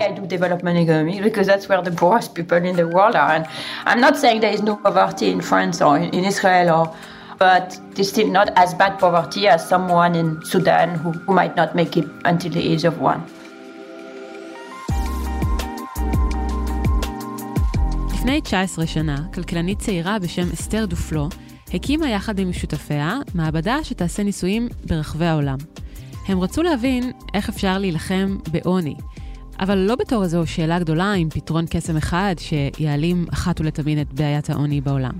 I do development economics because that's where the poorest people in the world are. And I'm not saying there is no poverty in France or in Israel or but there's still not as bad poverty as someone in Sudan who, who might not make it until the age of one. לפני 19 שנה, כלכלנית צעירה בשם אסתר דופלו הקימה יחד עם שותפיה מעבדה שתעשה ניסויים ברחבי העולם. הם רצו להבין איך אפשר להילחם בעוני, אבל לא בתור איזו שאלה גדולה עם פתרון קסם אחד שיעלים אחת ולתמיד את בעיית העוני בעולם.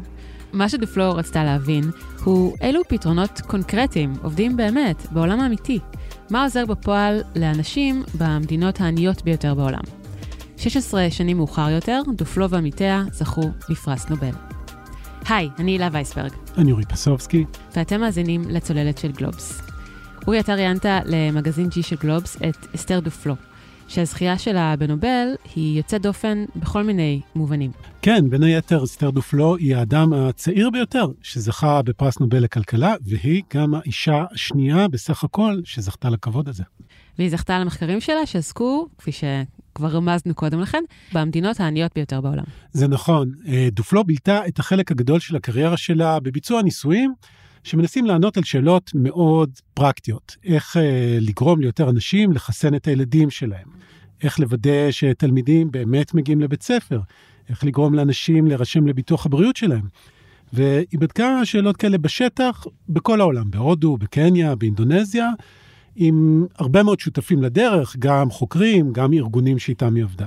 מה שדופלו רצתה להבין הוא אילו פתרונות קונקרטיים עובדים באמת בעולם האמיתי. מה עוזר בפועל לאנשים במדינות העניות ביותר בעולם. 16 שנים מאוחר יותר, דופלו ועמיתיה זכו בפרס נובל. היי, אני הילה וייסברג. אני אורי פסובסקי. ואתם מאזינים לצוללת של גלובס. אורי, אתה ראיינת למגזין G של גלובס את אסתר דופלו, שהזכייה שלה בנובל היא יוצאת דופן בכל מיני מובנים. כן, בין היתר אסתר דופלו היא האדם הצעיר ביותר שזכה בפרס נובל לכלכלה, והיא גם האישה השנייה בסך הכל שזכתה לכבוד הזה. והיא זכתה על המחקרים שלה שעסקו, כפי שכבר רמזנו קודם לכן, במדינות העניות ביותר בעולם. זה נכון. אה, דופלו בילתה את החלק הגדול של הקריירה שלה בביצוע ניסויים. שמנסים לענות על שאלות מאוד פרקטיות. איך אה, לגרום ליותר אנשים לחסן את הילדים שלהם. איך לוודא שתלמידים באמת מגיעים לבית ספר. איך לגרום לאנשים להירשם לביטוח הבריאות שלהם. והיא בדקה שאלות כאלה בשטח, בכל העולם, בהודו, בקניה, באינדונזיה, עם הרבה מאוד שותפים לדרך, גם חוקרים, גם ארגונים שאיתם היא עבדה.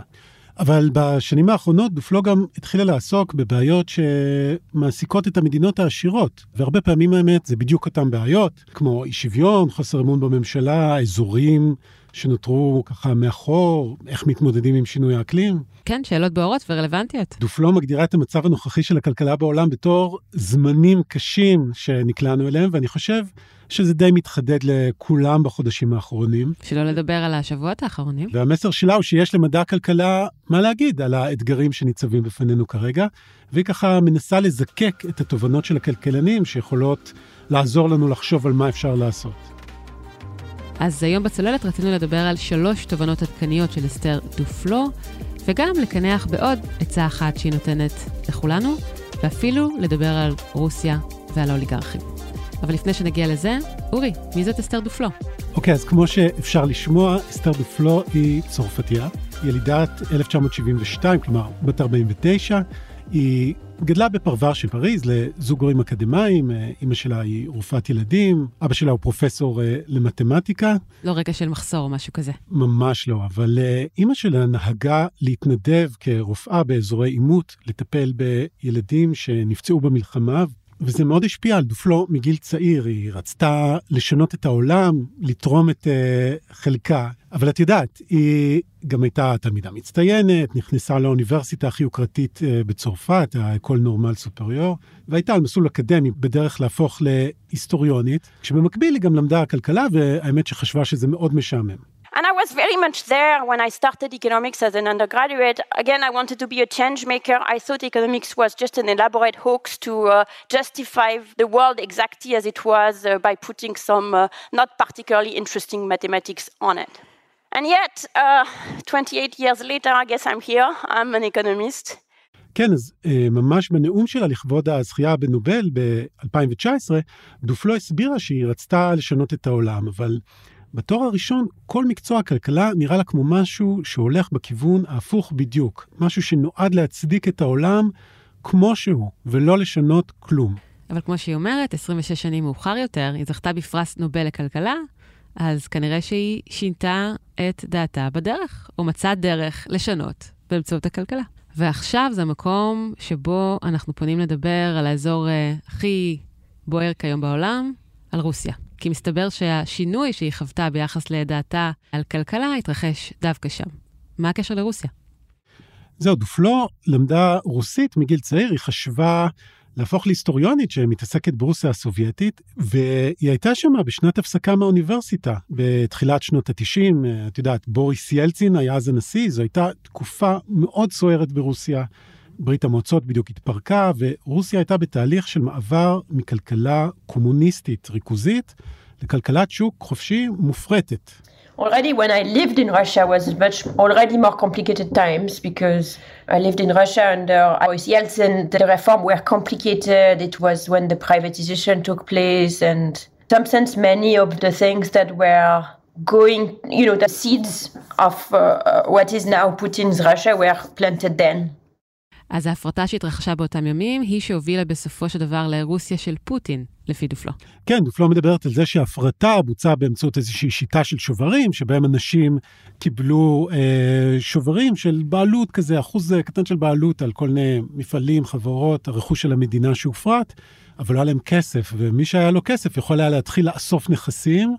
אבל בשנים האחרונות דופלו גם התחילה לעסוק בבעיות שמעסיקות את המדינות העשירות, והרבה פעמים האמת זה בדיוק אותן בעיות, כמו אי שוויון, חוסר אמון בממשלה, אזורים שנותרו ככה מאחור, איך מתמודדים עם שינוי האקלים. כן, שאלות בוערות ורלוונטיות. דופלו מגדירה את המצב הנוכחי של הכלכלה בעולם בתור זמנים קשים שנקלענו אליהם, ואני חושב שזה די מתחדד לכולם בחודשים האחרונים. שלא לדבר על השבועות האחרונים. והמסר שלה הוא שיש למדע הכלכלה מה להגיד על האתגרים שניצבים בפנינו כרגע, והיא ככה מנסה לזקק את התובנות של הכלכלנים שיכולות לעזור לנו לחשוב על מה אפשר לעשות. אז היום בצוללת רצינו לדבר על שלוש תובנות עדכניות של אסתר דופלו, וגם לקנח בעוד עצה אחת שהיא נותנת לכולנו, ואפילו לדבר על רוסיה ועל האוליגרכים. אבל לפני שנגיע לזה, אורי, מי זאת אסתר דופלו? אוקיי, okay, אז כמו שאפשר לשמוע, אסתר דופלו היא צרפתייה, ילידת 1972, כלומר בת 49. היא גדלה בפרבר של פריז לזוג הורים אקדמאים, אימא שלה היא רופאת ילדים, אבא שלה הוא פרופסור אה, למתמטיקה. לא רגע של מחסור או משהו כזה. ממש לא, אבל אה, אימא שלה נהגה להתנדב כרופאה באזורי עימות, לטפל בילדים שנפצעו במלחמה, וזה מאוד השפיע על דופלו מגיל צעיר, היא רצתה לשנות את העולם, לתרום את uh, חלקה, אבל את יודעת, היא גם הייתה תלמידה מצטיינת, נכנסה לאוניברסיטה הכי יוקרתית uh, בצרפת, האקול נורמל סופריור, והייתה על מסלול אקדמי בדרך להפוך להיסטוריונית, כשבמקביל היא גם למדה כלכלה, והאמת שחשבה שזה מאוד משעמם. And I was very much there when I started economics as an undergraduate. Again, I wanted to be a change maker. I thought economics was just an elaborate hoax to uh, justify the world exactly as it was uh, by putting some uh, not particularly interesting mathematics on it. And yet, uh, 28 years later, I guess I'm here. I'm an economist. כן, אז ממש בנאום שלה לכבוד הזכייה בנובל ב-2019, דופלו הסבירה שהיא רצתה לשנות את העולם, אבל בתואר הראשון, כל מקצוע הכלכלה נראה לה כמו משהו שהולך בכיוון ההפוך בדיוק, משהו שנועד להצדיק את העולם כמו שהוא, ולא לשנות כלום. אבל כמו שהיא אומרת, 26 שנים מאוחר יותר, היא זכתה בפרס נובל לכלכלה, אז כנראה שהיא שינתה את דעתה בדרך, או מצאה דרך לשנות באמצעות הכלכלה. ועכשיו זה המקום שבו אנחנו פונים לדבר על האזור uh, הכי בוער כיום בעולם, על רוסיה. כי מסתבר שהשינוי שהיא חוותה ביחס לדעתה על כלכלה התרחש דווקא שם. מה הקשר לרוסיה? זהו, דופלו למדה רוסית מגיל צעיר, היא חשבה להפוך להיסטוריונית שמתעסקת ברוסיה הסובייטית, והיא הייתה שם בשנת הפסקה מהאוניברסיטה, בתחילת שנות ה-90, את יודעת, בוריס ילצין היה אז הנשיא, זו הייתה תקופה מאוד סוערת ברוסיה. ברית המועצות בדיוק התפרקה, ורוסיה הייתה בתהליך של מעבר מכלכלה קומוניסטית ריכוזית לכלכלת שוק חופשי מופרטת. already when I lived in Russia was much already more complicated times because I lived in Russia under Boris Yeltsin. The reform were complicated. It was when the privatization took place and in some sense many of the things that were going, you know, the seeds of uh, what is now Putin's Russia were planted then. אז ההפרטה שהתרחשה באותם ימים היא שהובילה בסופו של דבר לרוסיה של פוטין, לפי דופלו. כן, דופלו מדברת על זה שההפרטה בוצעה באמצעות איזושהי שיטה של שוברים, שבהם אנשים קיבלו אה, שוברים של בעלות כזה, אחוז קטן של בעלות על כל מיני מפעלים, חברות, הרכוש של המדינה שהופרט, אבל לא היה להם כסף, ומי שהיה לו כסף יכול היה להתחיל לאסוף נכסים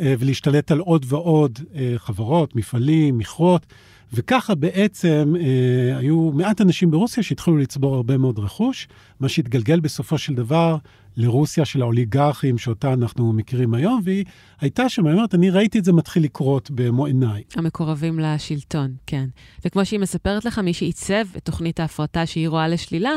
אה, ולהשתלט על עוד ועוד אה, חברות, מפעלים, מכרות. וככה בעצם אה, היו מעט אנשים ברוסיה שהתחילו לצבור הרבה מאוד רכוש, מה שהתגלגל בסופו של דבר לרוסיה של האוליגרכים שאותה אנחנו מכירים היום, והיא הייתה שם, היא אומרת, אני ראיתי את זה מתחיל לקרות במו עיניי. המקורבים לשלטון, כן. וכמו שהיא מספרת לך, מי שעיצב את תוכנית ההפרטה שהיא רואה לשלילה,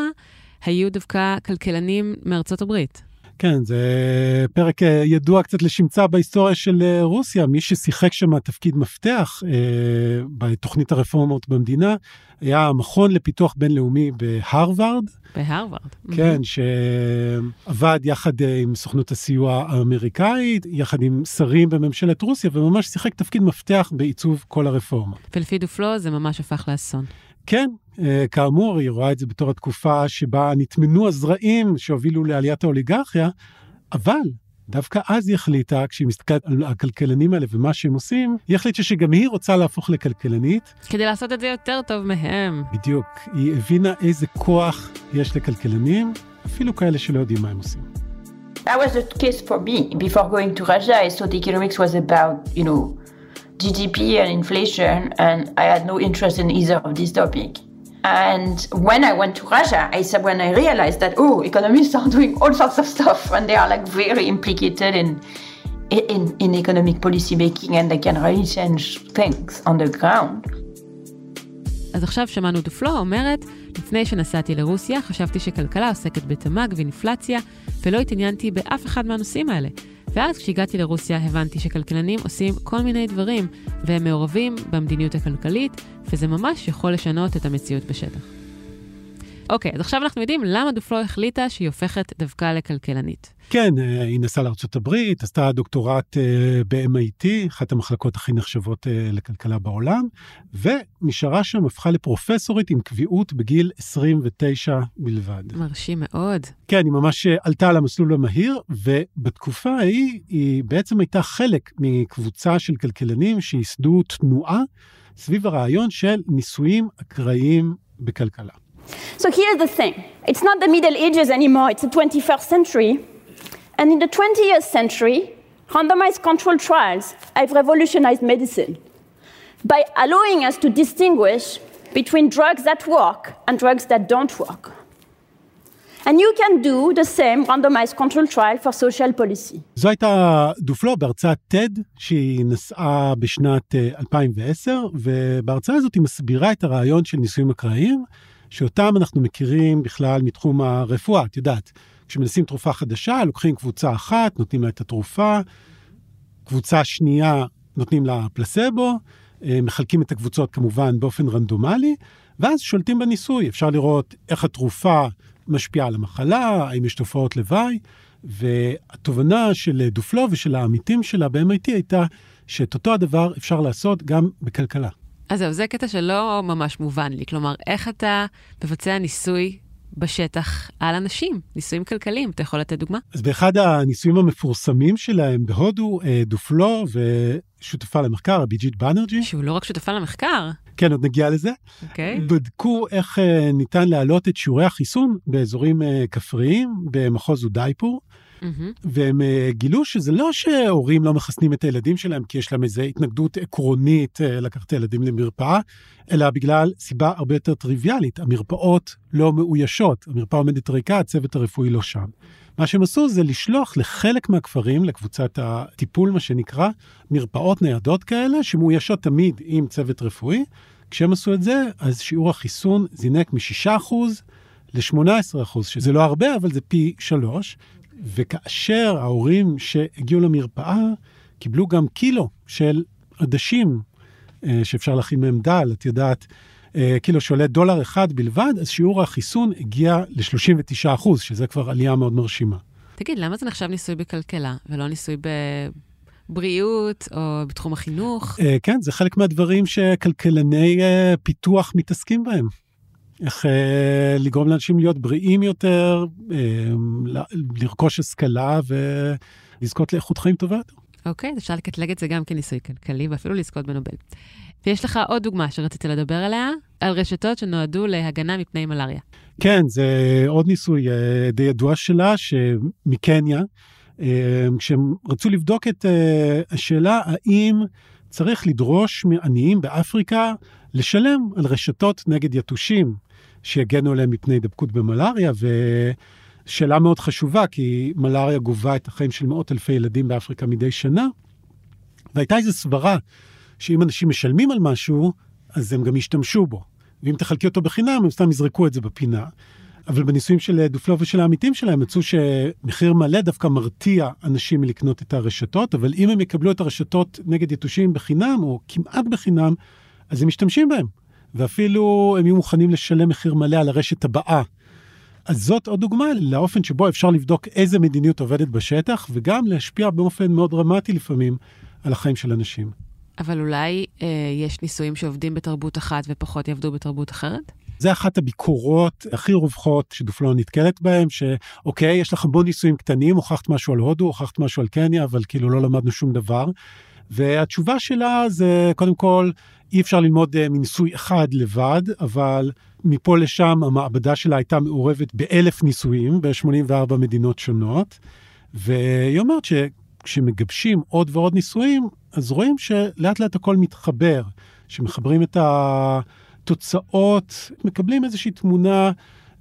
היו דווקא כלכלנים מארצות הברית. כן, זה פרק אה, ידוע קצת לשמצה בהיסטוריה של אה, רוסיה. מי ששיחק שם תפקיד מפתח אה, בתוכנית הרפורמות במדינה היה המכון לפיתוח בינלאומי בהרווארד. בהרווארד. כן, mm-hmm. שעבד יחד אה, עם סוכנות הסיוע האמריקאית, יחד עם שרים בממשלת רוסיה, וממש שיחק תפקיד מפתח בעיצוב כל הרפורמה. ולפי דופלו זה ממש הפך לאסון. כן, אה, כאמור, היא רואה את זה בתור התקופה שבה נטמנו הזרעים שהובילו לעליית האוליגרכיה, אבל דווקא אז היא החליטה, כשהיא מסתכלת על הכלכלנים האלה ומה שהם עושים, היא החליטה שגם היא רוצה להפוך לכלכלנית. כדי לעשות את זה יותר טוב מהם. בדיוק. היא הבינה איזה כוח יש לכלכלנים, אפילו כאלה שלא יודעים מה הם עושים. That was the case for me. Before going to Russia, I thought economics was about, you know, GDP and inflation, and I had no interest in either of these topics. And when I went to Russia, I said when I realized that oh, economists are doing all sorts of stuff and they are like very implicated in in, in economic policy making and they can really change things on the ground. אז עכשיו שמענו דופלו אומרת, לפני שנסעתי לרוסיה, חשבתי שכלכלה עוסקת בתמ"ג ואינפלציה, ולא התעניינתי באף אחד מהנושאים האלה. ואז כשהגעתי לרוסיה הבנתי שכלכלנים עושים כל מיני דברים, והם מעורבים במדיניות הכלכלית, וזה ממש יכול לשנות את המציאות בשטח. אוקיי, אז עכשיו אנחנו יודעים למה דופלו החליטה שהיא הופכת דווקא לכלכלנית. כן, אה, היא נסעה הברית, עשתה דוקטורט אה, ב-MIT, אחת המחלקות הכי נחשבות אה, לכלכלה בעולם, ונשארה שם, הפכה לפרופסורית עם קביעות בגיל 29 בלבד. מרשים מאוד. כן, היא ממש עלתה על המסלול המהיר, ובתקופה ההיא היא בעצם הייתה חלק מקבוצה של כלכלנים שייסדו תנועה סביב הרעיון של ניסויים אקראיים בכלכלה. So here's the thing it's not the Middle Ages anymore, it's the 21st century. And in the 20th century, randomized controlled trials have revolutionized medicine by allowing us to distinguish between drugs that work and drugs that don't work. And you can do the same randomized control trial for social policy. זו הייתה דופלו בהרצאת TED שהיא נשאה בשנת 2010, ובהרצאה הזאת היא מסבירה את הרעיון של ניסויים אקראיים. שאותם אנחנו מכירים בכלל מתחום הרפואה. את יודעת, כשמנסים תרופה חדשה, לוקחים קבוצה אחת, נותנים לה את התרופה, קבוצה שנייה נותנים לה פלסבו, מחלקים את הקבוצות כמובן באופן רנדומלי, ואז שולטים בניסוי. אפשר לראות איך התרופה משפיעה על המחלה, האם יש תופעות לוואי, והתובנה של דופלו ושל העמיתים שלה ב-MIT הייתה שאת אותו הדבר אפשר לעשות גם בכלכלה. אז זהו, זה קטע שלא ממש מובן לי. כלומר, איך אתה מבצע ניסוי בשטח על אנשים, ניסויים כלכליים, אתה יכול לתת דוגמה? אז באחד הניסויים המפורסמים שלהם בהודו, דופלו ושותפה למחקר, אביג'יט באנרג'י. שהוא לא רק שותפה למחקר. כן, עוד נגיע לזה. אוקיי. Okay. בדקו איך ניתן להעלות את שיעורי החיסון באזורים כפריים במחוז אודייפור. והם אה, גילו שזה לא שהורים לא מחסנים את הילדים שלהם כי יש להם איזו התנגדות עקרונית אה, לקחת את הילדים למרפאה, אלא בגלל סיבה הרבה יותר טריוויאלית, המרפאות לא מאוישות, המרפאה עומדת ריקה, הצוות הרפואי לא שם. מה שהם עשו זה לשלוח לחלק מהכפרים, לקבוצת הטיפול, מה שנקרא, מרפאות ניידות כאלה, שמאוישות תמיד עם צוות רפואי. כשהם עשו את זה, אז שיעור החיסון זינק מ-6% ל-18%, שזה לא הרבה, אבל זה פי שלוש. וכאשר ההורים שהגיעו למרפאה קיבלו גם קילו של עדשים שאפשר להכין מהם דל, את יודעת, קילו שעולה דולר אחד בלבד, אז שיעור החיסון הגיע ל-39 אחוז, שזה כבר עלייה מאוד מרשימה. תגיד, למה זה נחשב ניסוי בכלכלה ולא ניסוי בבריאות או בתחום החינוך? כן, זה חלק מהדברים שכלכלני פיתוח מתעסקים בהם. איך אה, לגרום לאנשים להיות בריאים יותר, אה, לרכוש השכלה ולזכות לאיכות חיים טובה יותר. אוקיי, אז אפשר לקטלג את זה גם כניסוי כלכלי ואפילו לזכות בנובל. ויש לך עוד דוגמה שרציתי לדבר עליה, על רשתות שנועדו להגנה מפני מלאריה. כן, זה עוד ניסוי אה, די ידוע שלה, שמקניה, כשהם רצו לבדוק את השאלה האם צריך לדרוש מעניים באפריקה לשלם על רשתות נגד יתושים שיגנו עליהם מפני הידבקות במלאריה, ושאלה מאוד חשובה, כי מלאריה גובה את החיים של מאות אלפי ילדים באפריקה מדי שנה, והייתה איזו סברה שאם אנשים משלמים על משהו, אז הם גם ישתמשו בו. ואם תחלקי אותו בחינם, הם סתם יזרקו את זה בפינה. אבל בניסויים של דופלו ושל העמיתים שלהם מצאו שמחיר מלא דווקא מרתיע אנשים מלקנות את הרשתות, אבל אם הם יקבלו את הרשתות נגד יתושים בחינם, או כמעט בחינם, אז הם משתמשים בהם. ואפילו הם יהיו מוכנים לשלם מחיר מלא על הרשת הבאה. אז זאת עוד דוגמה לאופן שבו אפשר לבדוק איזה מדיניות עובדת בשטח, וגם להשפיע באופן מאוד דרמטי לפעמים על החיים של אנשים. אבל אולי אה, יש ניסויים שעובדים בתרבות אחת ופחות יעבדו בתרבות אחרת? זה אחת הביקורות הכי רווחות שדופלון נתקלת בהן, שאוקיי, יש לך המון ניסויים קטנים, הוכחת משהו על הודו, הוכחת משהו על קניה, אבל כאילו לא למדנו שום דבר. והתשובה שלה זה, קודם כל, אי אפשר ללמוד אה, מניסוי אחד לבד, אבל מפה לשם המעבדה שלה הייתה מעורבת באלף ניסויים ב-84 מדינות שונות, והיא אומרת שכשמגבשים עוד ועוד ניסויים, אז רואים שלאט לאט הכל מתחבר, שמחברים את התוצאות, מקבלים איזושהי תמונה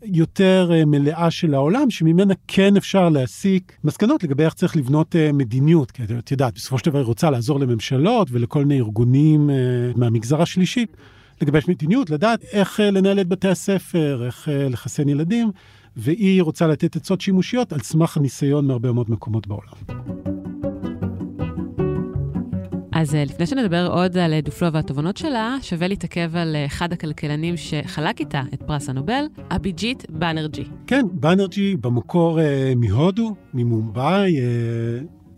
יותר אה, מלאה של העולם, שממנה כן אפשר להסיק מסקנות לגבי איך צריך לבנות אה, מדיניות. כי את יודעת, בסופו של דבר היא רוצה לעזור לממשלות ולכל מיני ארגונים אה, מהמגזר השלישי, לגבש מדיניות, לדעת איך לנהל את בתי הספר, איך לחסן ילדים, והיא רוצה לתת עצות שימושיות על סמך הניסיון מהרבה מאוד מקומות בעולם. אז אה, לפני שנדבר עוד על אה, דופלו והתובנות שלה, שווה להתעכב על אה, אחד הכלכלנים שחלק איתה את פרס הנובל, אביג'יט באנרג'י. כן, באנרג'י במקור אה, מהודו, ממומבאי, אה,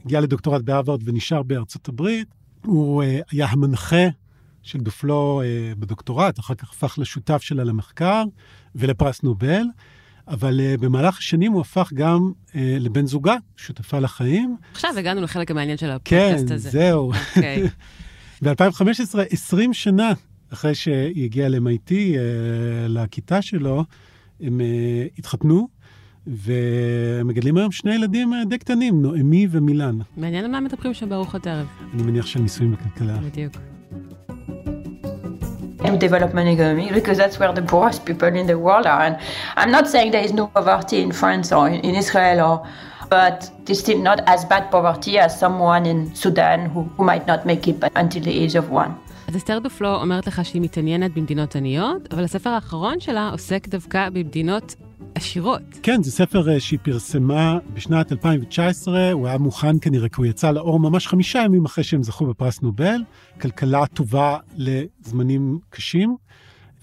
הגיע לדוקטורט בהרווארד ונשאר בארצות הברית. הוא אה, היה המנחה של דופלו אה, בדוקטורט, אחר כך הפך לשותף שלה למחקר ולפרס נובל. אבל uh, במהלך השנים הוא הפך גם uh, לבן זוגה, שותפה לחיים. עכשיו הגענו לחלק המעניין של הפודקאסט כן, הזה. כן, זהו. אוקיי. ב-2015, 20 שנה אחרי שהיא הגיעה ל-MIT, uh, לכיתה שלו, הם uh, התחתנו, ומגדלים היום שני ילדים uh, די קטנים, נועמי ומילן. מעניין על מה מדברים שם בארוחות ערב. אני מניח של ניסויים בכלכלה. בדיוק. And development economy because that's where the poorest people in the world are. And I'm not saying there is no poverty in France or in, Israel or but there's still not as bad poverty as someone in Sudan who, who might not make it until the age of one. אז אסתר דופלו אומרת לך שהיא מתעניינת במדינות עניות, אבל הספר האחרון שלה עוסק דווקא במדינות עשירות. כן, זה ספר uh, שהיא פרסמה בשנת 2019, הוא היה מוכן כנראה, כי הוא יצא לאור ממש חמישה ימים אחרי שהם זכו בפרס נובל, כלכלה טובה לזמנים קשים.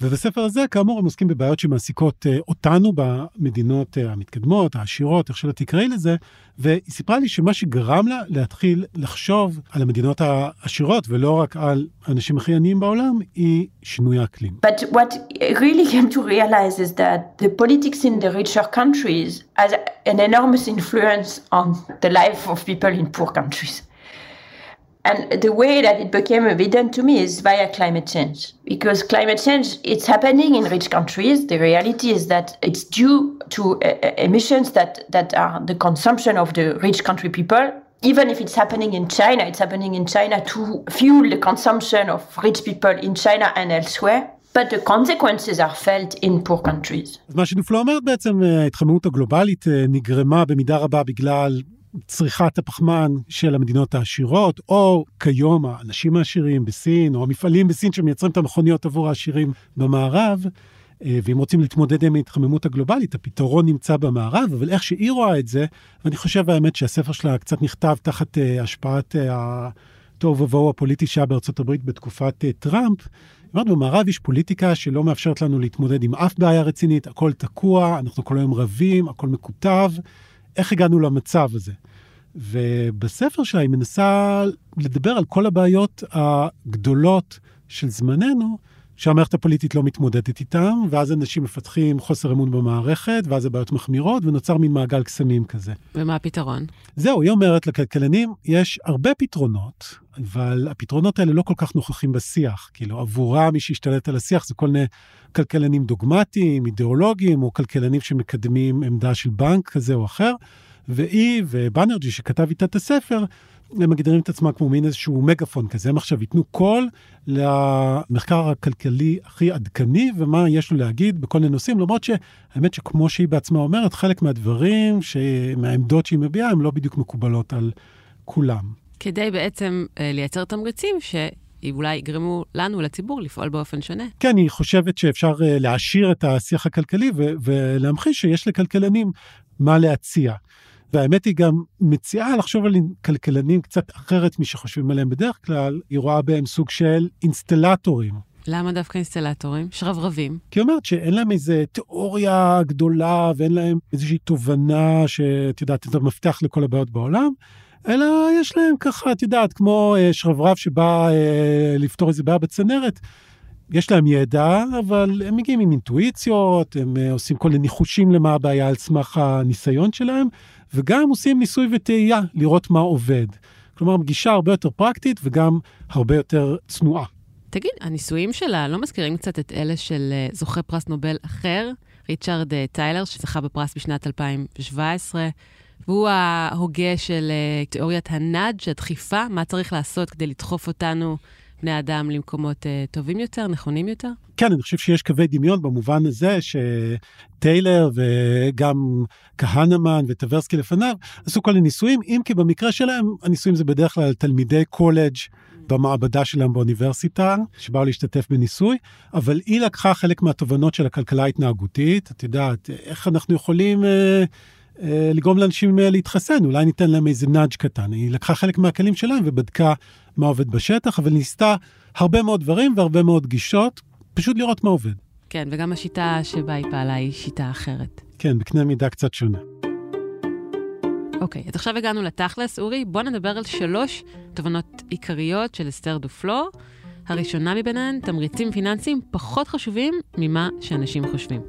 ובספר הזה, כאמור, הם עוסקים בבעיות שמעסיקות uh, אותנו במדינות uh, המתקדמות, העשירות, איך שלא תקראי לזה, והיא סיפרה לי שמה שגרם לה להתחיל לחשוב על המדינות העשירות, ולא רק על האנשים הכי עניים בעולם, היא שינוי האקלים. But what really came to realize is that the politics in the richer countries has an enormous influence on the life of people in poor countries. And the way that it became evident to me is via climate change. Because climate change, it's happening in rich countries. The reality is that it's due to uh, uh, emissions that, that are the consumption of the rich country people. Even if it's happening in China, it's happening in China to fuel the consumption of rich people in China and elsewhere. But the consequences are felt in poor countries. אז מה שנופלו אומרת בעצם, ההתחממות הגלובלית נגרמה במידה רבה בגלל צריכת הפחמן של המדינות העשירות, או כיום האנשים העשירים בסין, או המפעלים בסין שמייצרים את המכוניות עבור העשירים במערב, אה, ואם רוצים להתמודד עם ההתחממות הגלובלית, הפתרון נמצא במערב, אבל איך שהיא רואה את זה, ואני חושב האמת שהספר שלה קצת נכתב תחת אה, השפעת אה, התוהו ובוהו הפוליטי שהיה בארצות הברית בתקופת טראמפ, אומרת, במערב יש פוליטיקה שלא מאפשרת לנו להתמודד עם אף בעיה רצינית, הכל תקוע, אנחנו כל היום רבים, הכל מקוטב. איך הגענו למצב הזה? ובספר שלה היא מנסה לדבר על כל הבעיות הגדולות של זמננו, שהמערכת הפוליטית לא מתמודדת איתם, ואז אנשים מפתחים חוסר אמון במערכת, ואז הבעיות מחמירות, ונוצר מין מעגל קסמים כזה. ומה הפתרון? זהו, היא אומרת לכלכלנים, יש הרבה פתרונות, אבל הפתרונות האלה לא כל כך נוכחים בשיח. כאילו, עבורה מי שהשתלט על השיח זה כל מיני כלכלנים דוגמטיים, אידיאולוגיים, או כלכלנים שמקדמים עמדה של בנק כזה או אחר. והיא ובנרג'י, שכתב איתה את הספר, הם מגדירים את עצמם כמו מין איזשהו מגפון כזה, הם עכשיו ייתנו קול למחקר הכלכלי הכי עדכני ומה יש לו להגיד בכל מיני נושאים, למרות שהאמת שכמו שהיא בעצמה אומרת, חלק מהדברים, מהעמדות שהיא מביעה, הן לא בדיוק מקובלות על כולם. כדי בעצם אה, לייצר תמריצים ש... אולי יגרמו לנו, לציבור, לפעול באופן שונה. כן, אני חושבת שאפשר אה, להעשיר את השיח הכלכלי ולהמחיש שיש לכלכלנים מה להציע. והאמת היא גם מציעה לחשוב על כלכלנים קצת אחרת משחושבים עליהם בדרך כלל, היא רואה בהם סוג של אינסטלטורים. למה דווקא אינסטלטורים? שרברבים. כי היא אומרת שאין להם איזה תיאוריה גדולה ואין להם איזושהי תובנה שאת יודעת, את המפתח לכל הבעיות בעולם, אלא יש להם ככה, את יודעת, כמו אה, שרברב שבא אה, לפתור איזה בעיה בצנרת. יש להם ידע, אבל הם מגיעים עם אינטואיציות, הם אה, עושים כל מיני ניחושים למה הבעיה על סמך הניסיון שלהם, וגם עושים ניסוי וטעייה, לראות מה עובד. כלומר, גישה הרבה יותר פרקטית וגם הרבה יותר צנועה. תגיד, הניסויים שלה לא מזכירים קצת את אלה של אה, זוכה פרס נובל אחר, ריצ'רד אה, טיילר, שזכה בפרס בשנת 2017, והוא ההוגה של תיאוריית הנאג', הדחיפה, מה צריך לעשות כדי לדחוף אותנו בני אדם למקומות uh, טובים יותר, נכונים יותר? כן, אני חושב שיש קווי דמיון במובן הזה שטיילר וגם כהנמן וטברסקי לפניו עשו כל מיני ניסויים, אם כי במקרה שלהם הניסויים זה בדרך כלל תלמידי קולג' במעבדה שלהם באוניברסיטה, שבאו להשתתף בניסוי, אבל היא לקחה חלק מהתובנות של הכלכלה ההתנהגותית, את יודעת, איך אנחנו יכולים... אה, לגרום לאנשים אה, להתחסן, אולי ניתן להם איזה נאג' קטן. היא לקחה חלק מהכלים שלהם ובדקה מה עובד בשטח, אבל ניסתה הרבה מאוד דברים והרבה מאוד גישות, פשוט לראות מה עובד. כן, וגם השיטה שבה היא פעלה היא שיטה אחרת. כן, בקנה מידה קצת שונה. אוקיי, אז עכשיו הגענו לתכלס, אורי, בוא נדבר על שלוש תובנות עיקריות של אסתר דופלור. הראשונה מביניהן, תמריצים פיננסיים פחות חשובים ממה שאנשים חושבים.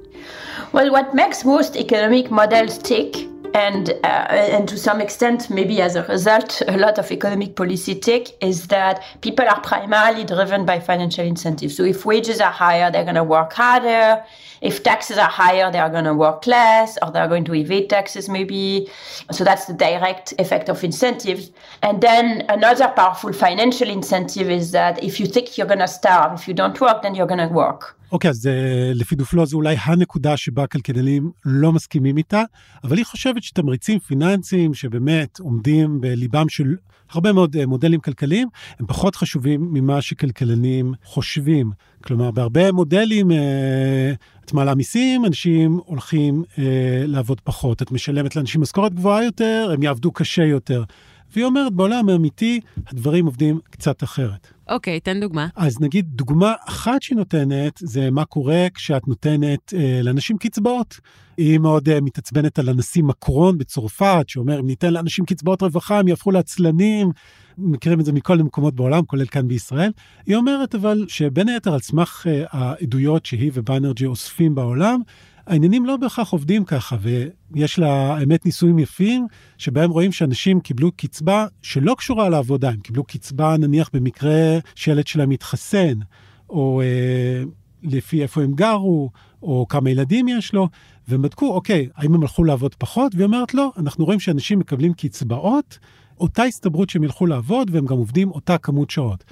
Well, what makes most economic models tick and uh, and to some extent maybe as a result a lot of economic policy tick is that people are primarily driven by financial incentives. So if wages are higher they're going to work harder. If taxes are higher they are going to work less or they're going to evade taxes maybe. So that's the direct effect of incentives. And then another powerful financial incentive is that if you think you're going to starve if you don't work then you're going to work אוקיי, אז uh, לפי דופלו זו אולי הנקודה שבה כלכלנים לא מסכימים איתה, אבל היא חושבת שתמריצים פיננסיים שבאמת עומדים בליבם של הרבה מאוד uh, מודלים כלכליים, הם פחות חשובים ממה שכלכלנים חושבים. כלומר, בהרבה מודלים, uh, את מעלה מיסים, אנשים הולכים לעבוד פחות. את משלמת לאנשים משכורת גבוהה יותר, הם יעבדו קשה יותר. והיא אומרת, בעולם האמיתי הדברים עובדים קצת אחרת. אוקיי, תן דוגמה. אז נגיד, דוגמה אחת שהיא נותנת, זה מה קורה כשאת נותנת אה, לאנשים קצבאות. היא מאוד אה, מתעצבנת על הנשיא מקרון בצרפת, שאומר, אם ניתן לאנשים קצבאות רווחה, הם יהפכו לעצלנים. מכירים את זה מכל המקומות בעולם, כולל כאן בישראל. היא אומרת אבל שבין היתר על סמך אה, העדויות שהיא ובאנרג'י אוספים בעולם, העניינים לא בהכרח עובדים ככה, ויש לה, האמת, ניסויים יפים, שבהם רואים שאנשים קיבלו קצבה שלא קשורה לעבודה, הם קיבלו קצבה נניח במקרה שילד שלהם מתחסן, או אה, לפי איפה הם גרו, או כמה ילדים יש לו, והם בדקו, אוקיי, האם הם הלכו לעבוד פחות? והיא אומרת, לא, אנחנו רואים שאנשים מקבלים קצבאות, אותה הסתברות שהם ילכו לעבוד, והם גם עובדים אותה כמות שעות.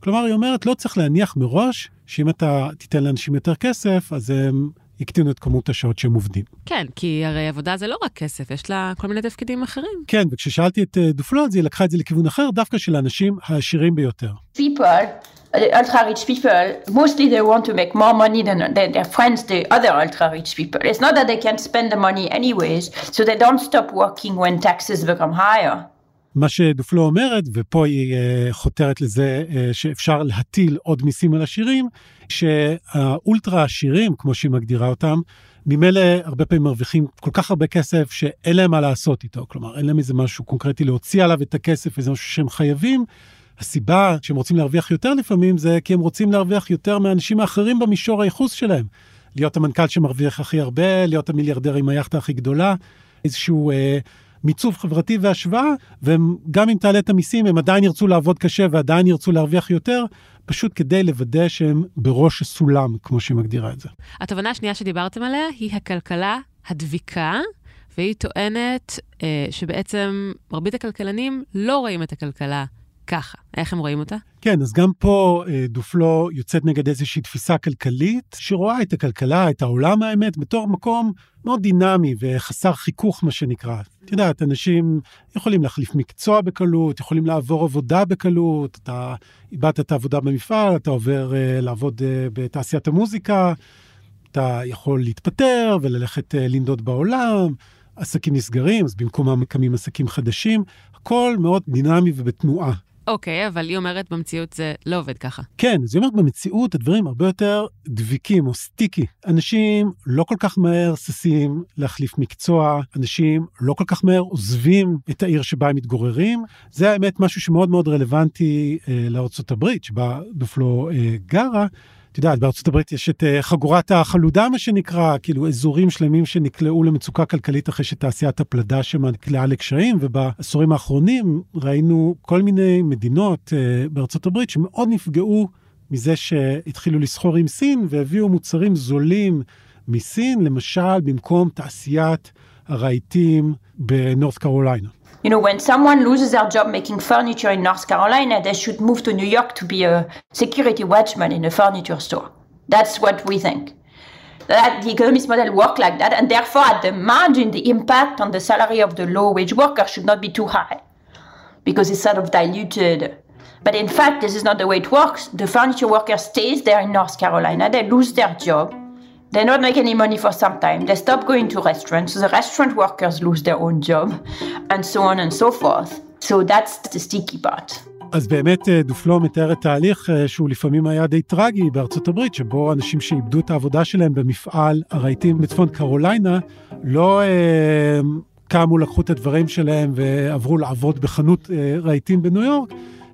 כלומר, היא אומרת, לא צריך להניח מראש שאם אתה תיתן לאנשים יותר כסף, אז הם הקטינו את כמות השעות שהם עובדים. כן, כי הרי עבודה זה לא רק כסף, יש לה כל מיני תפקידים אחרים. כן, וכששאלתי את אה, דופלו, אז היא לקחה את זה לכיוון אחר, דווקא של האנשים העשירים ביותר. People. ultra rich people, mostly they want to make more money than, than their friends, the other ultra rich people. It's not that they can spend the money anyways, so they don't stop working when taxes become higher. מה שדופלו אומרת, ופה היא uh, חותרת לזה uh, שאפשר להטיל עוד מיסים על עשירים, שהאולטרה עשירים, כמו שהיא מגדירה אותם, ממילא הרבה פעמים מרוויחים כל כך הרבה כסף שאין להם מה לעשות איתו. כלומר, אין להם איזה משהו קונקרטי להוציא עליו את הכסף, איזה משהו שהם חייבים. הסיבה שהם רוצים להרוויח יותר לפעמים זה כי הם רוצים להרוויח יותר מהאנשים האחרים במישור הייחוס שלהם. להיות המנכ"ל שמרוויח הכי הרבה, להיות המיליארדר עם היאכטה הכי גדולה, איזשהו אה, מיצוב חברתי והשוואה, והם גם אם תעלה את המיסים, הם עדיין ירצו לעבוד קשה ועדיין ירצו להרוויח יותר, פשוט כדי לוודא שהם בראש הסולם, כמו שהיא מגדירה את זה. התובנה השנייה שדיברתם עליה היא הכלכלה הדביקה, והיא טוענת אה, שבעצם מרבית הכלכלנים לא רואים את הכלכלה ככה. איך הם רואים אותה? כן, אז גם פה אה, דופלו יוצאת נגד איזושהי תפיסה כלכלית, שרואה את הכלכלה, את העולם האמת, בתור מקום מאוד דינמי וחסר חיכוך, מה שנקרא. את יודעת, אנשים יכולים להחליף מקצוע בקלות, יכולים לעבור עבודה בקלות, אתה איבדת את העבודה במפעל, אתה עובר uh, לעבוד uh, בתעשיית המוזיקה, אתה יכול להתפטר וללכת uh, לנדוד בעולם, עסקים נסגרים, אז במקומם מקמים עסקים חדשים, הכל מאוד דינמי ובתנועה. אוקיי, אבל היא אומרת במציאות זה לא עובד ככה. כן, אז היא אומרת במציאות הדברים הרבה יותר דביקים או סטיקי. אנשים לא כל כך מהר ששים להחליף מקצוע, אנשים לא כל כך מהר עוזבים את העיר שבה הם מתגוררים. זה האמת משהו שמאוד מאוד רלוונטי אה, לארה"ב, שבה דופלו אה, גרה. את יודעת, בארצות הברית יש את uh, חגורת החלודה, מה שנקרא, כאילו אזורים שלמים שנקלעו למצוקה כלכלית אחרי שתעשיית הפלדה שם נקלעה לקשיים, ובעשורים האחרונים ראינו כל מיני מדינות uh, בארצות הברית שמאוד נפגעו מזה שהתחילו לסחור עם סין והביאו מוצרים זולים מסין, למשל במקום תעשיית הרהיטים בנורת קרוליינה. You know, when someone loses their job making furniture in North Carolina, they should move to New York to be a security watchman in a furniture store. That's what we think. That the economist model work like that, and therefore at the margin, the impact on the salary of the low wage worker should not be too high because it's sort of diluted. But in fact, this is not the way it works. The furniture worker stays there in North Carolina, they lose their job, They don't make any money for some time. They stop going to restaurants. So the restaurant workers lose their own job, and so on and so forth. So that's the sticky part. אז באמת אה, דופלו מתאר את תהליך אה, שהוא לפעמים היה די טרגי בארצות הברית, שבו אנשים שאיבדו את העבודה שלהם במפעל הרהיטים בצפון קרוליינה, לא אה, קמו, לקחו את הדברים שלהם ועברו לעבוד בחנות אה, רהיטים בניו יורק,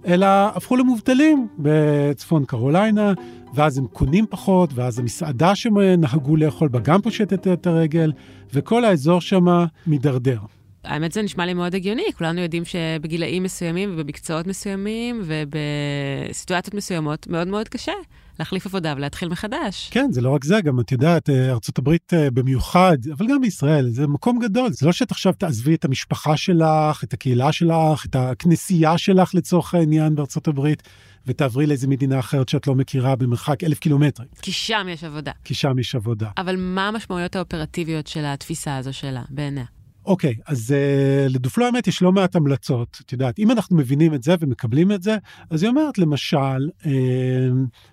אלא הפכו למובטלים בצפון קרוליינה, ואז הם קונים פחות, ואז המסעדה שהם נהגו לאכול בה גם פושטת את הרגל, וכל האזור שם מידרדר. האמת זה נשמע לי מאוד הגיוני, כולנו יודעים שבגילאים מסוימים ובמקצועות מסוימים ובסיטואציות מסוימות מאוד מאוד קשה להחליף עבודה ולהתחיל מחדש. כן, זה לא רק זה, גם את יודעת, אה, ארה"ב אה, במיוחד, אבל גם בישראל, זה מקום גדול, זה לא שאת עכשיו תעזבי את המשפחה שלך, את הקהילה שלך, את הכנסייה שלך לצורך העניין בארה"ב. ותעברי לאיזה מדינה אחרת שאת לא מכירה במרחק אלף קילומטרים. כי שם יש עבודה. כי שם יש עבודה. אבל מה המשמעויות האופרטיביות של התפיסה הזו שלה בעיניה? אוקיי, אז uh, לדופלו האמת יש לא מעט המלצות. את יודעת, אם אנחנו מבינים את זה ומקבלים את זה, אז היא אומרת, למשל, uh,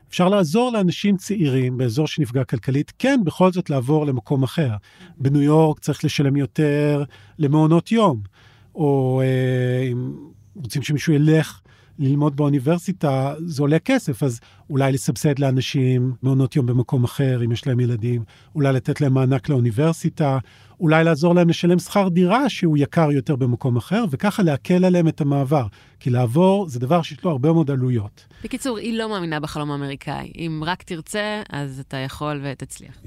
אפשר לעזור לאנשים צעירים באזור שנפגע כלכלית, כן, בכל זאת לעבור למקום אחר. בניו יורק צריך לשלם יותר למעונות יום, או uh, אם רוצים שמישהו ילך ללמוד באוניברסיטה זה עולה כסף, אז אולי לסבסד לאנשים מעונות יום במקום אחר, אם יש להם ילדים, אולי לתת להם מענק לאוניברסיטה, אולי לעזור להם לשלם שכר דירה שהוא יקר יותר במקום אחר, וככה להקל עליהם את המעבר. כי לעבור זה דבר שיש לו הרבה מאוד עלויות. בקיצור, היא לא מאמינה בחלום האמריקאי. אם רק תרצה, אז אתה יכול ותצליח.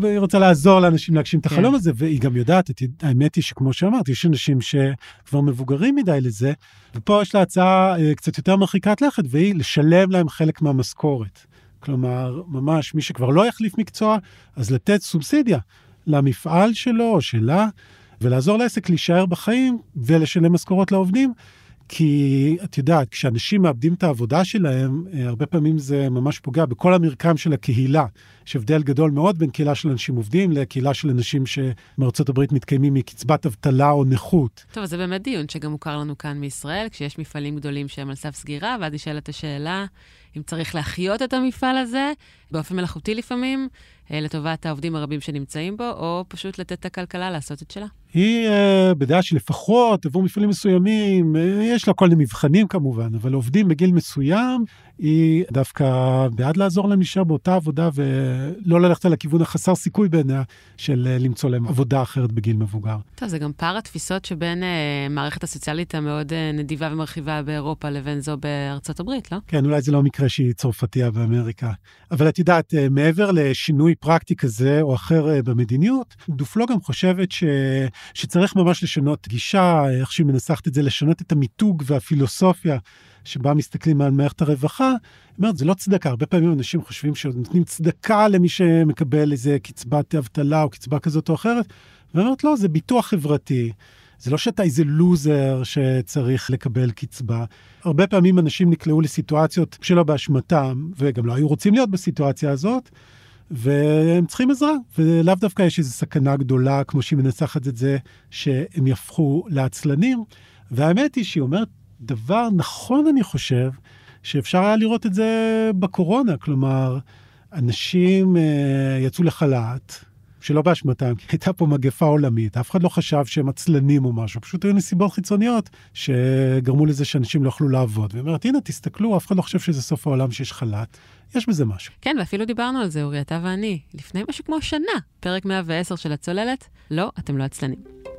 והיא רוצה לעזור לאנשים להגשים את החלום כן. הזה, והיא גם יודעת, האמת היא שכמו שאמרת, יש אנשים שכבר מבוגרים מדי לזה, ופה יש לה הצעה אה, קצת יותר מרחיקת לכת, והיא לשלם להם חלק מהמשכורת. כלומר, ממש מי שכבר לא יחליף מקצוע, אז לתת סובסידיה למפעל שלו או שלה, ולעזור לעסק להישאר בחיים ולשלם משכורות לעובדים. כי את יודעת, כשאנשים מאבדים את העבודה שלהם, אה, הרבה פעמים זה ממש פוגע בכל המרקם של הקהילה. יש הבדל גדול מאוד בין קהילה של אנשים עובדים לקהילה של אנשים שמארצות הברית מתקיימים מקצבת אבטלה או נכות. טוב, זה באמת דיון שגם מוכר לנו כאן מישראל, כשיש מפעלים גדולים שהם על סף סגירה, ואז נשאלת השאלה, אם צריך להחיות את המפעל הזה, באופן מלאכותי לפעמים, אה, לטובת העובדים הרבים שנמצאים בו, או פשוט לתת את הכלכלה לעשות את שלה? היא uh, בדעה שלפחות עבור מפעלים מסוימים, uh, יש לה כל מיני מבחנים כמובן, אבל עובדים בגיל מסוים, היא דווקא בעד לעזור להם להישאר באותה עבודה ולא ללכת על הכיוון החסר סיכוי בעיניה של uh, למצוא להם עבודה אחרת בגיל מבוגר. טוב, זה גם פער התפיסות שבין uh, מערכת הסוציאלית המאוד uh, נדיבה ומרחיבה באירופה לבין זו בארצות הברית, לא? כן, אולי זה לא מקרה שהיא צרפתייה באמריקה. אבל את יודעת, uh, מעבר לשינוי פרקטי כזה או אחר uh, במדיניות, דופלו גם חושבת ש... שצריך ממש לשנות גישה, איך שהיא מנסחת את זה, לשנות את המיתוג והפילוסופיה שבה מסתכלים על מערכת הרווחה. היא אומרת, זה לא צדקה, הרבה פעמים אנשים חושבים שנותנים צדקה למי שמקבל איזה קצבת אבטלה או קצבה כזאת או אחרת, והיא אומרת, לא, זה ביטוח חברתי. זה לא שאתה איזה לוזר שצריך לקבל קצבה. הרבה פעמים אנשים נקלעו לסיטואציות שלא באשמתם, וגם לא היו רוצים להיות בסיטואציה הזאת, והם צריכים עזרה, ולאו דווקא יש איזו סכנה גדולה, כמו שהיא מנסחת את זה, שהם יהפכו לעצלנים. והאמת היא שהיא אומרת דבר נכון, אני חושב, שאפשר היה לראות את זה בקורונה. כלומר, אנשים uh, יצאו לחל"ת, שלא באשמתם, כי הייתה פה מגפה עולמית, אף אחד לא חשב שהם עצלנים או משהו, פשוט היו נסיבות חיצוניות שגרמו לזה שאנשים לא יכלו לעבוד. והיא אומרת, הנה, תסתכלו, אף אחד לא חושב שזה סוף העולם שיש חל"ת, יש בזה משהו. כן, ואפילו דיברנו על זה, אורי, אתה ואני, לפני משהו כמו שנה, פרק 110 של הצוללת, לא, אתם לא עצלנים.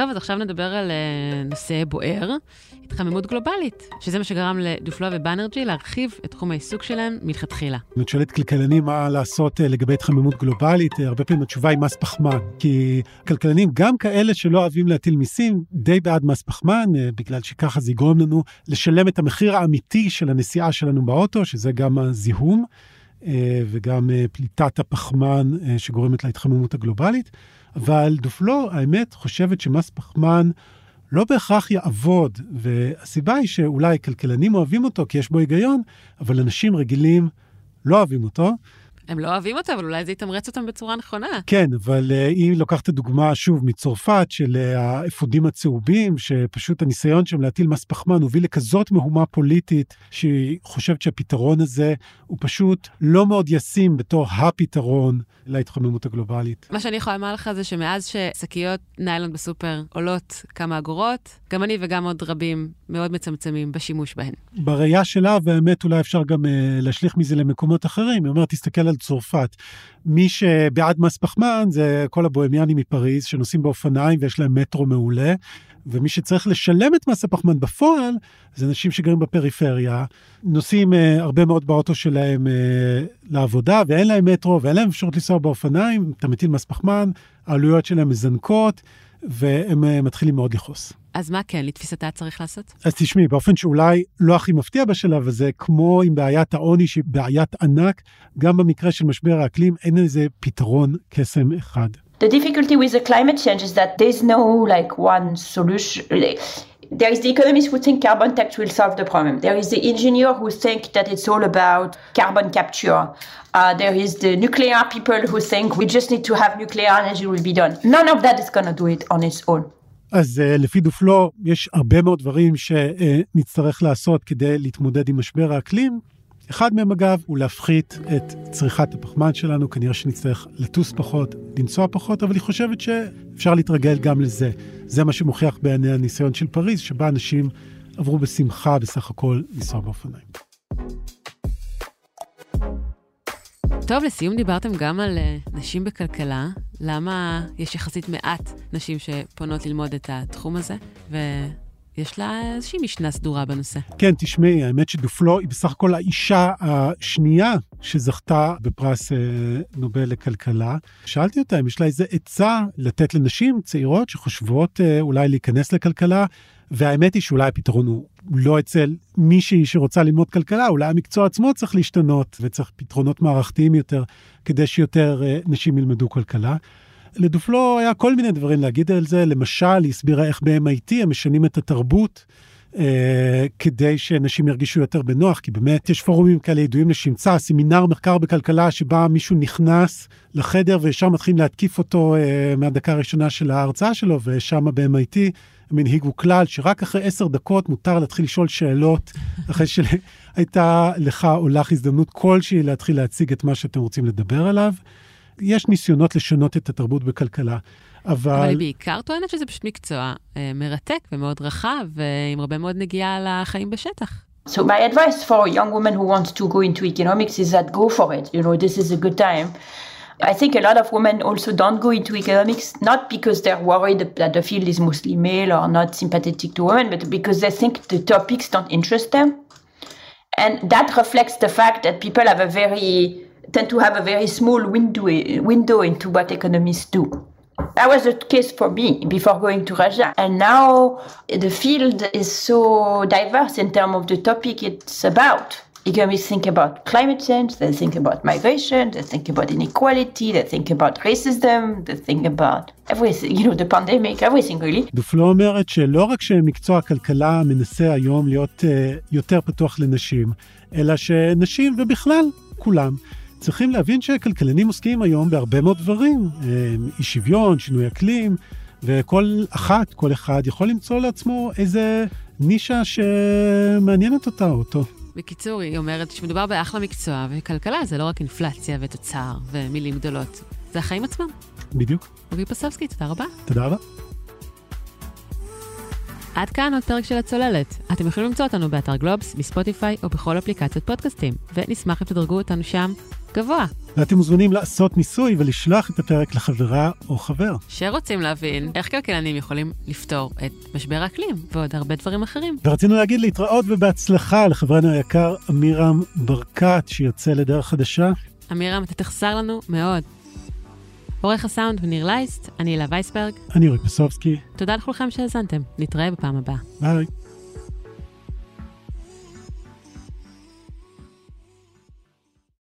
טוב, אז עכשיו נדבר על uh, נושא בוער, התחממות גלובלית, שזה מה שגרם לדופלו ובאנרג'י להרחיב את תחום העיסוק שלהם מלכתחילה. אם את שואלת כלכלנים מה לעשות uh, לגבי התחממות גלובלית, uh, הרבה פעמים התשובה היא מס פחמן, כי כלכלנים, גם כאלה שלא אוהבים להטיל מיסים, די בעד מס פחמן, בגלל שככה זה יגרום לנו לשלם את המחיר האמיתי של הנסיעה שלנו באוטו, שזה גם הזיהום. וגם פליטת הפחמן שגורמת להתחממות הגלובלית. אבל דופלו, האמת, חושבת שמס פחמן לא בהכרח יעבוד, והסיבה היא שאולי כלכלנים אוהבים אותו כי יש בו היגיון, אבל אנשים רגילים לא אוהבים אותו. הם לא אוהבים אותו, אבל אולי זה יתמרץ אותם בצורה נכונה. כן, אבל uh, היא לוקחת את הדוגמה, שוב, מצרפת, של uh, האפודים הצהובים, שפשוט הניסיון שם להטיל מס פחמן הוביל לכזאת מהומה פוליטית, שהיא חושבת שהפתרון הזה הוא פשוט לא מאוד ישים בתור הפתרון להתחממות הגלובלית. מה שאני יכולה לומר לך זה שמאז ששקיות ניילון בסופר עולות כמה אגורות, גם אני וגם עוד רבים מאוד מצמצמים בשימוש בהן. בראייה שלה, והאמת אולי אפשר גם uh, להשליך מזה למקומות אחרים, היא אומרת, תסתכל על צרפת. מי שבעד מס פחמן זה כל הבוהמיאנים מפריז שנוסעים באופניים ויש להם מטרו מעולה. ומי שצריך לשלם את מס הפחמן בפועל, זה אנשים שגרים בפריפריה, נוסעים uh, הרבה מאוד באוטו שלהם uh, לעבודה, ואין להם מטרו, ואין להם אפשרות לנסוע באופניים, אתה מטיל מס פחמן, העלויות שלהם מזנקות, והם uh, מתחילים מאוד לכעוס. אז מה כן, לתפיסתה צריך לעשות? אז תשמעי, באופן שאולי לא הכי מפתיע בשלב הזה, כמו עם בעיית העוני שהיא בעיית ענק, גם במקרה של משבר האקלים אין איזה פתרון קסם אחד. The difficulty with the climate change is that there's no like one solution. There is the economist who think carbon tax will solve the problem. There is the engineer who think that it's all about carbon capture. Uh, there is the nuclear people who think we just need to have nuclear energy will be done. None of that is going to do it on its own. אז uh, לפי דופלו יש הרבה מאוד דברים שנצטרך לעשות כדי להתמודד עם משבר האקלים. אחד מהם אגב הוא להפחית את צריכת הפחמן שלנו, כנראה שנצטרך לטוס פחות, לנסוע פחות, אבל היא חושבת שאפשר להתרגל גם לזה. זה מה שמוכיח בעיני הניסיון של פריז, שבה אנשים עברו בשמחה בסך הכל לנסוע באופניים. טוב, לסיום דיברתם גם על uh, נשים בכלכלה. למה יש יחסית מעט נשים שפונות ללמוד את התחום הזה? ויש לה איזושהי משנה סדורה בנושא. כן, תשמעי, האמת שדופלו היא בסך הכל האישה השנייה שזכתה בפרס uh, נובל לכלכלה. שאלתי אותה אם יש לה איזה עצה לתת לנשים צעירות שחושבות uh, אולי להיכנס לכלכלה. והאמת היא שאולי הפתרון הוא לא אצל מישהי שרוצה ללמוד כלכלה, אולי המקצוע עצמו צריך להשתנות וצריך פתרונות מערכתיים יותר כדי שיותר uh, נשים ילמדו כלכלה. לדופלו היה כל מיני דברים להגיד על זה, למשל, היא הסבירה איך ב-MIT הם משנים את התרבות. Uh, כדי שנשים ירגישו יותר בנוח, כי באמת יש פורומים כאלה ידועים לשמצה, סמינר מחקר בכלכלה שבה מישהו נכנס לחדר וישר מתחילים להתקיף אותו uh, מהדקה הראשונה של ההרצאה שלו, ושם ב-MIT הם הנהיגו כלל שרק אחרי עשר דקות מותר להתחיל לשאול שאלות, אחרי שהייתה לך או לך הזדמנות כלשהי להתחיל להציג את מה שאתם רוצים לדבר עליו. יש ניסיונות לשנות את התרבות בכלכלה, אבל... אבל היא בעיקר טוענת שזה פשוט מקצוע אה, מרתק ומאוד רחב, ועם הרבה מאוד נגיעה לחיים בשטח. So my advice for a young woman who wants to go into economics is that go for it. You know, this is a good time. I think a lot of women also don't go into economics not because they're worried that the field is mostly male or not sympathetic to women, but because they think the topics don't interest them. And that reflects the fact that people have a very tend to have a very small window window into what economists do. That was the case for me before going to Russia. And now the field is so diverse in terms of the topic it's about. Economists think about climate change, they think about migration, they think about inequality, they think about racism, they think about everything, you know, the pandemic, everything really. דופלו אומרת שלא רק שמקצוע הכלכלה מנסה היום להיות uh, יותר פתוח לנשים, אלא שנשים ובכלל כולם צריכים להבין שכלכלנים עוסקים היום בהרבה מאוד דברים, אי שוויון, שינוי אקלים, וכל אחת, כל אחד יכול למצוא לעצמו איזה נישה שמעניינת אותה או אותו. בקיצור, היא אומרת שמדובר באחלה מקצוע, וכלכלה זה לא רק אינפלציה ותוצר ומילים גדולות, זה החיים עצמם. בדיוק. אורי פסובסקי, תודה רבה. תודה רבה. עד כאן עוד פרק של הצוללת. אתם יכולים למצוא אותנו באתר גלובס, בספוטיפיי או בכל אפליקציות פודקאסטים, ונשמח אם תדרגו אותנו שם גבוה. ואתם מוזמנים לעשות ניסוי ולשלוח את הפרק לחברה או חבר. שרוצים להבין איך כלכלנים יכולים לפתור את משבר האקלים ועוד הרבה דברים אחרים. ורצינו להגיד להתראות ובהצלחה לחברנו היקר אמירם ברקת, שיוצא לדרך חדשה. אמירם, אתה תחסר לנו מאוד. עורך הסאונד וניר לייסט, אני אלה וייסברג. אני אורי פסובסקי. תודה לכולכם שהאזנתם, נתראה בפעם הבאה. ביי.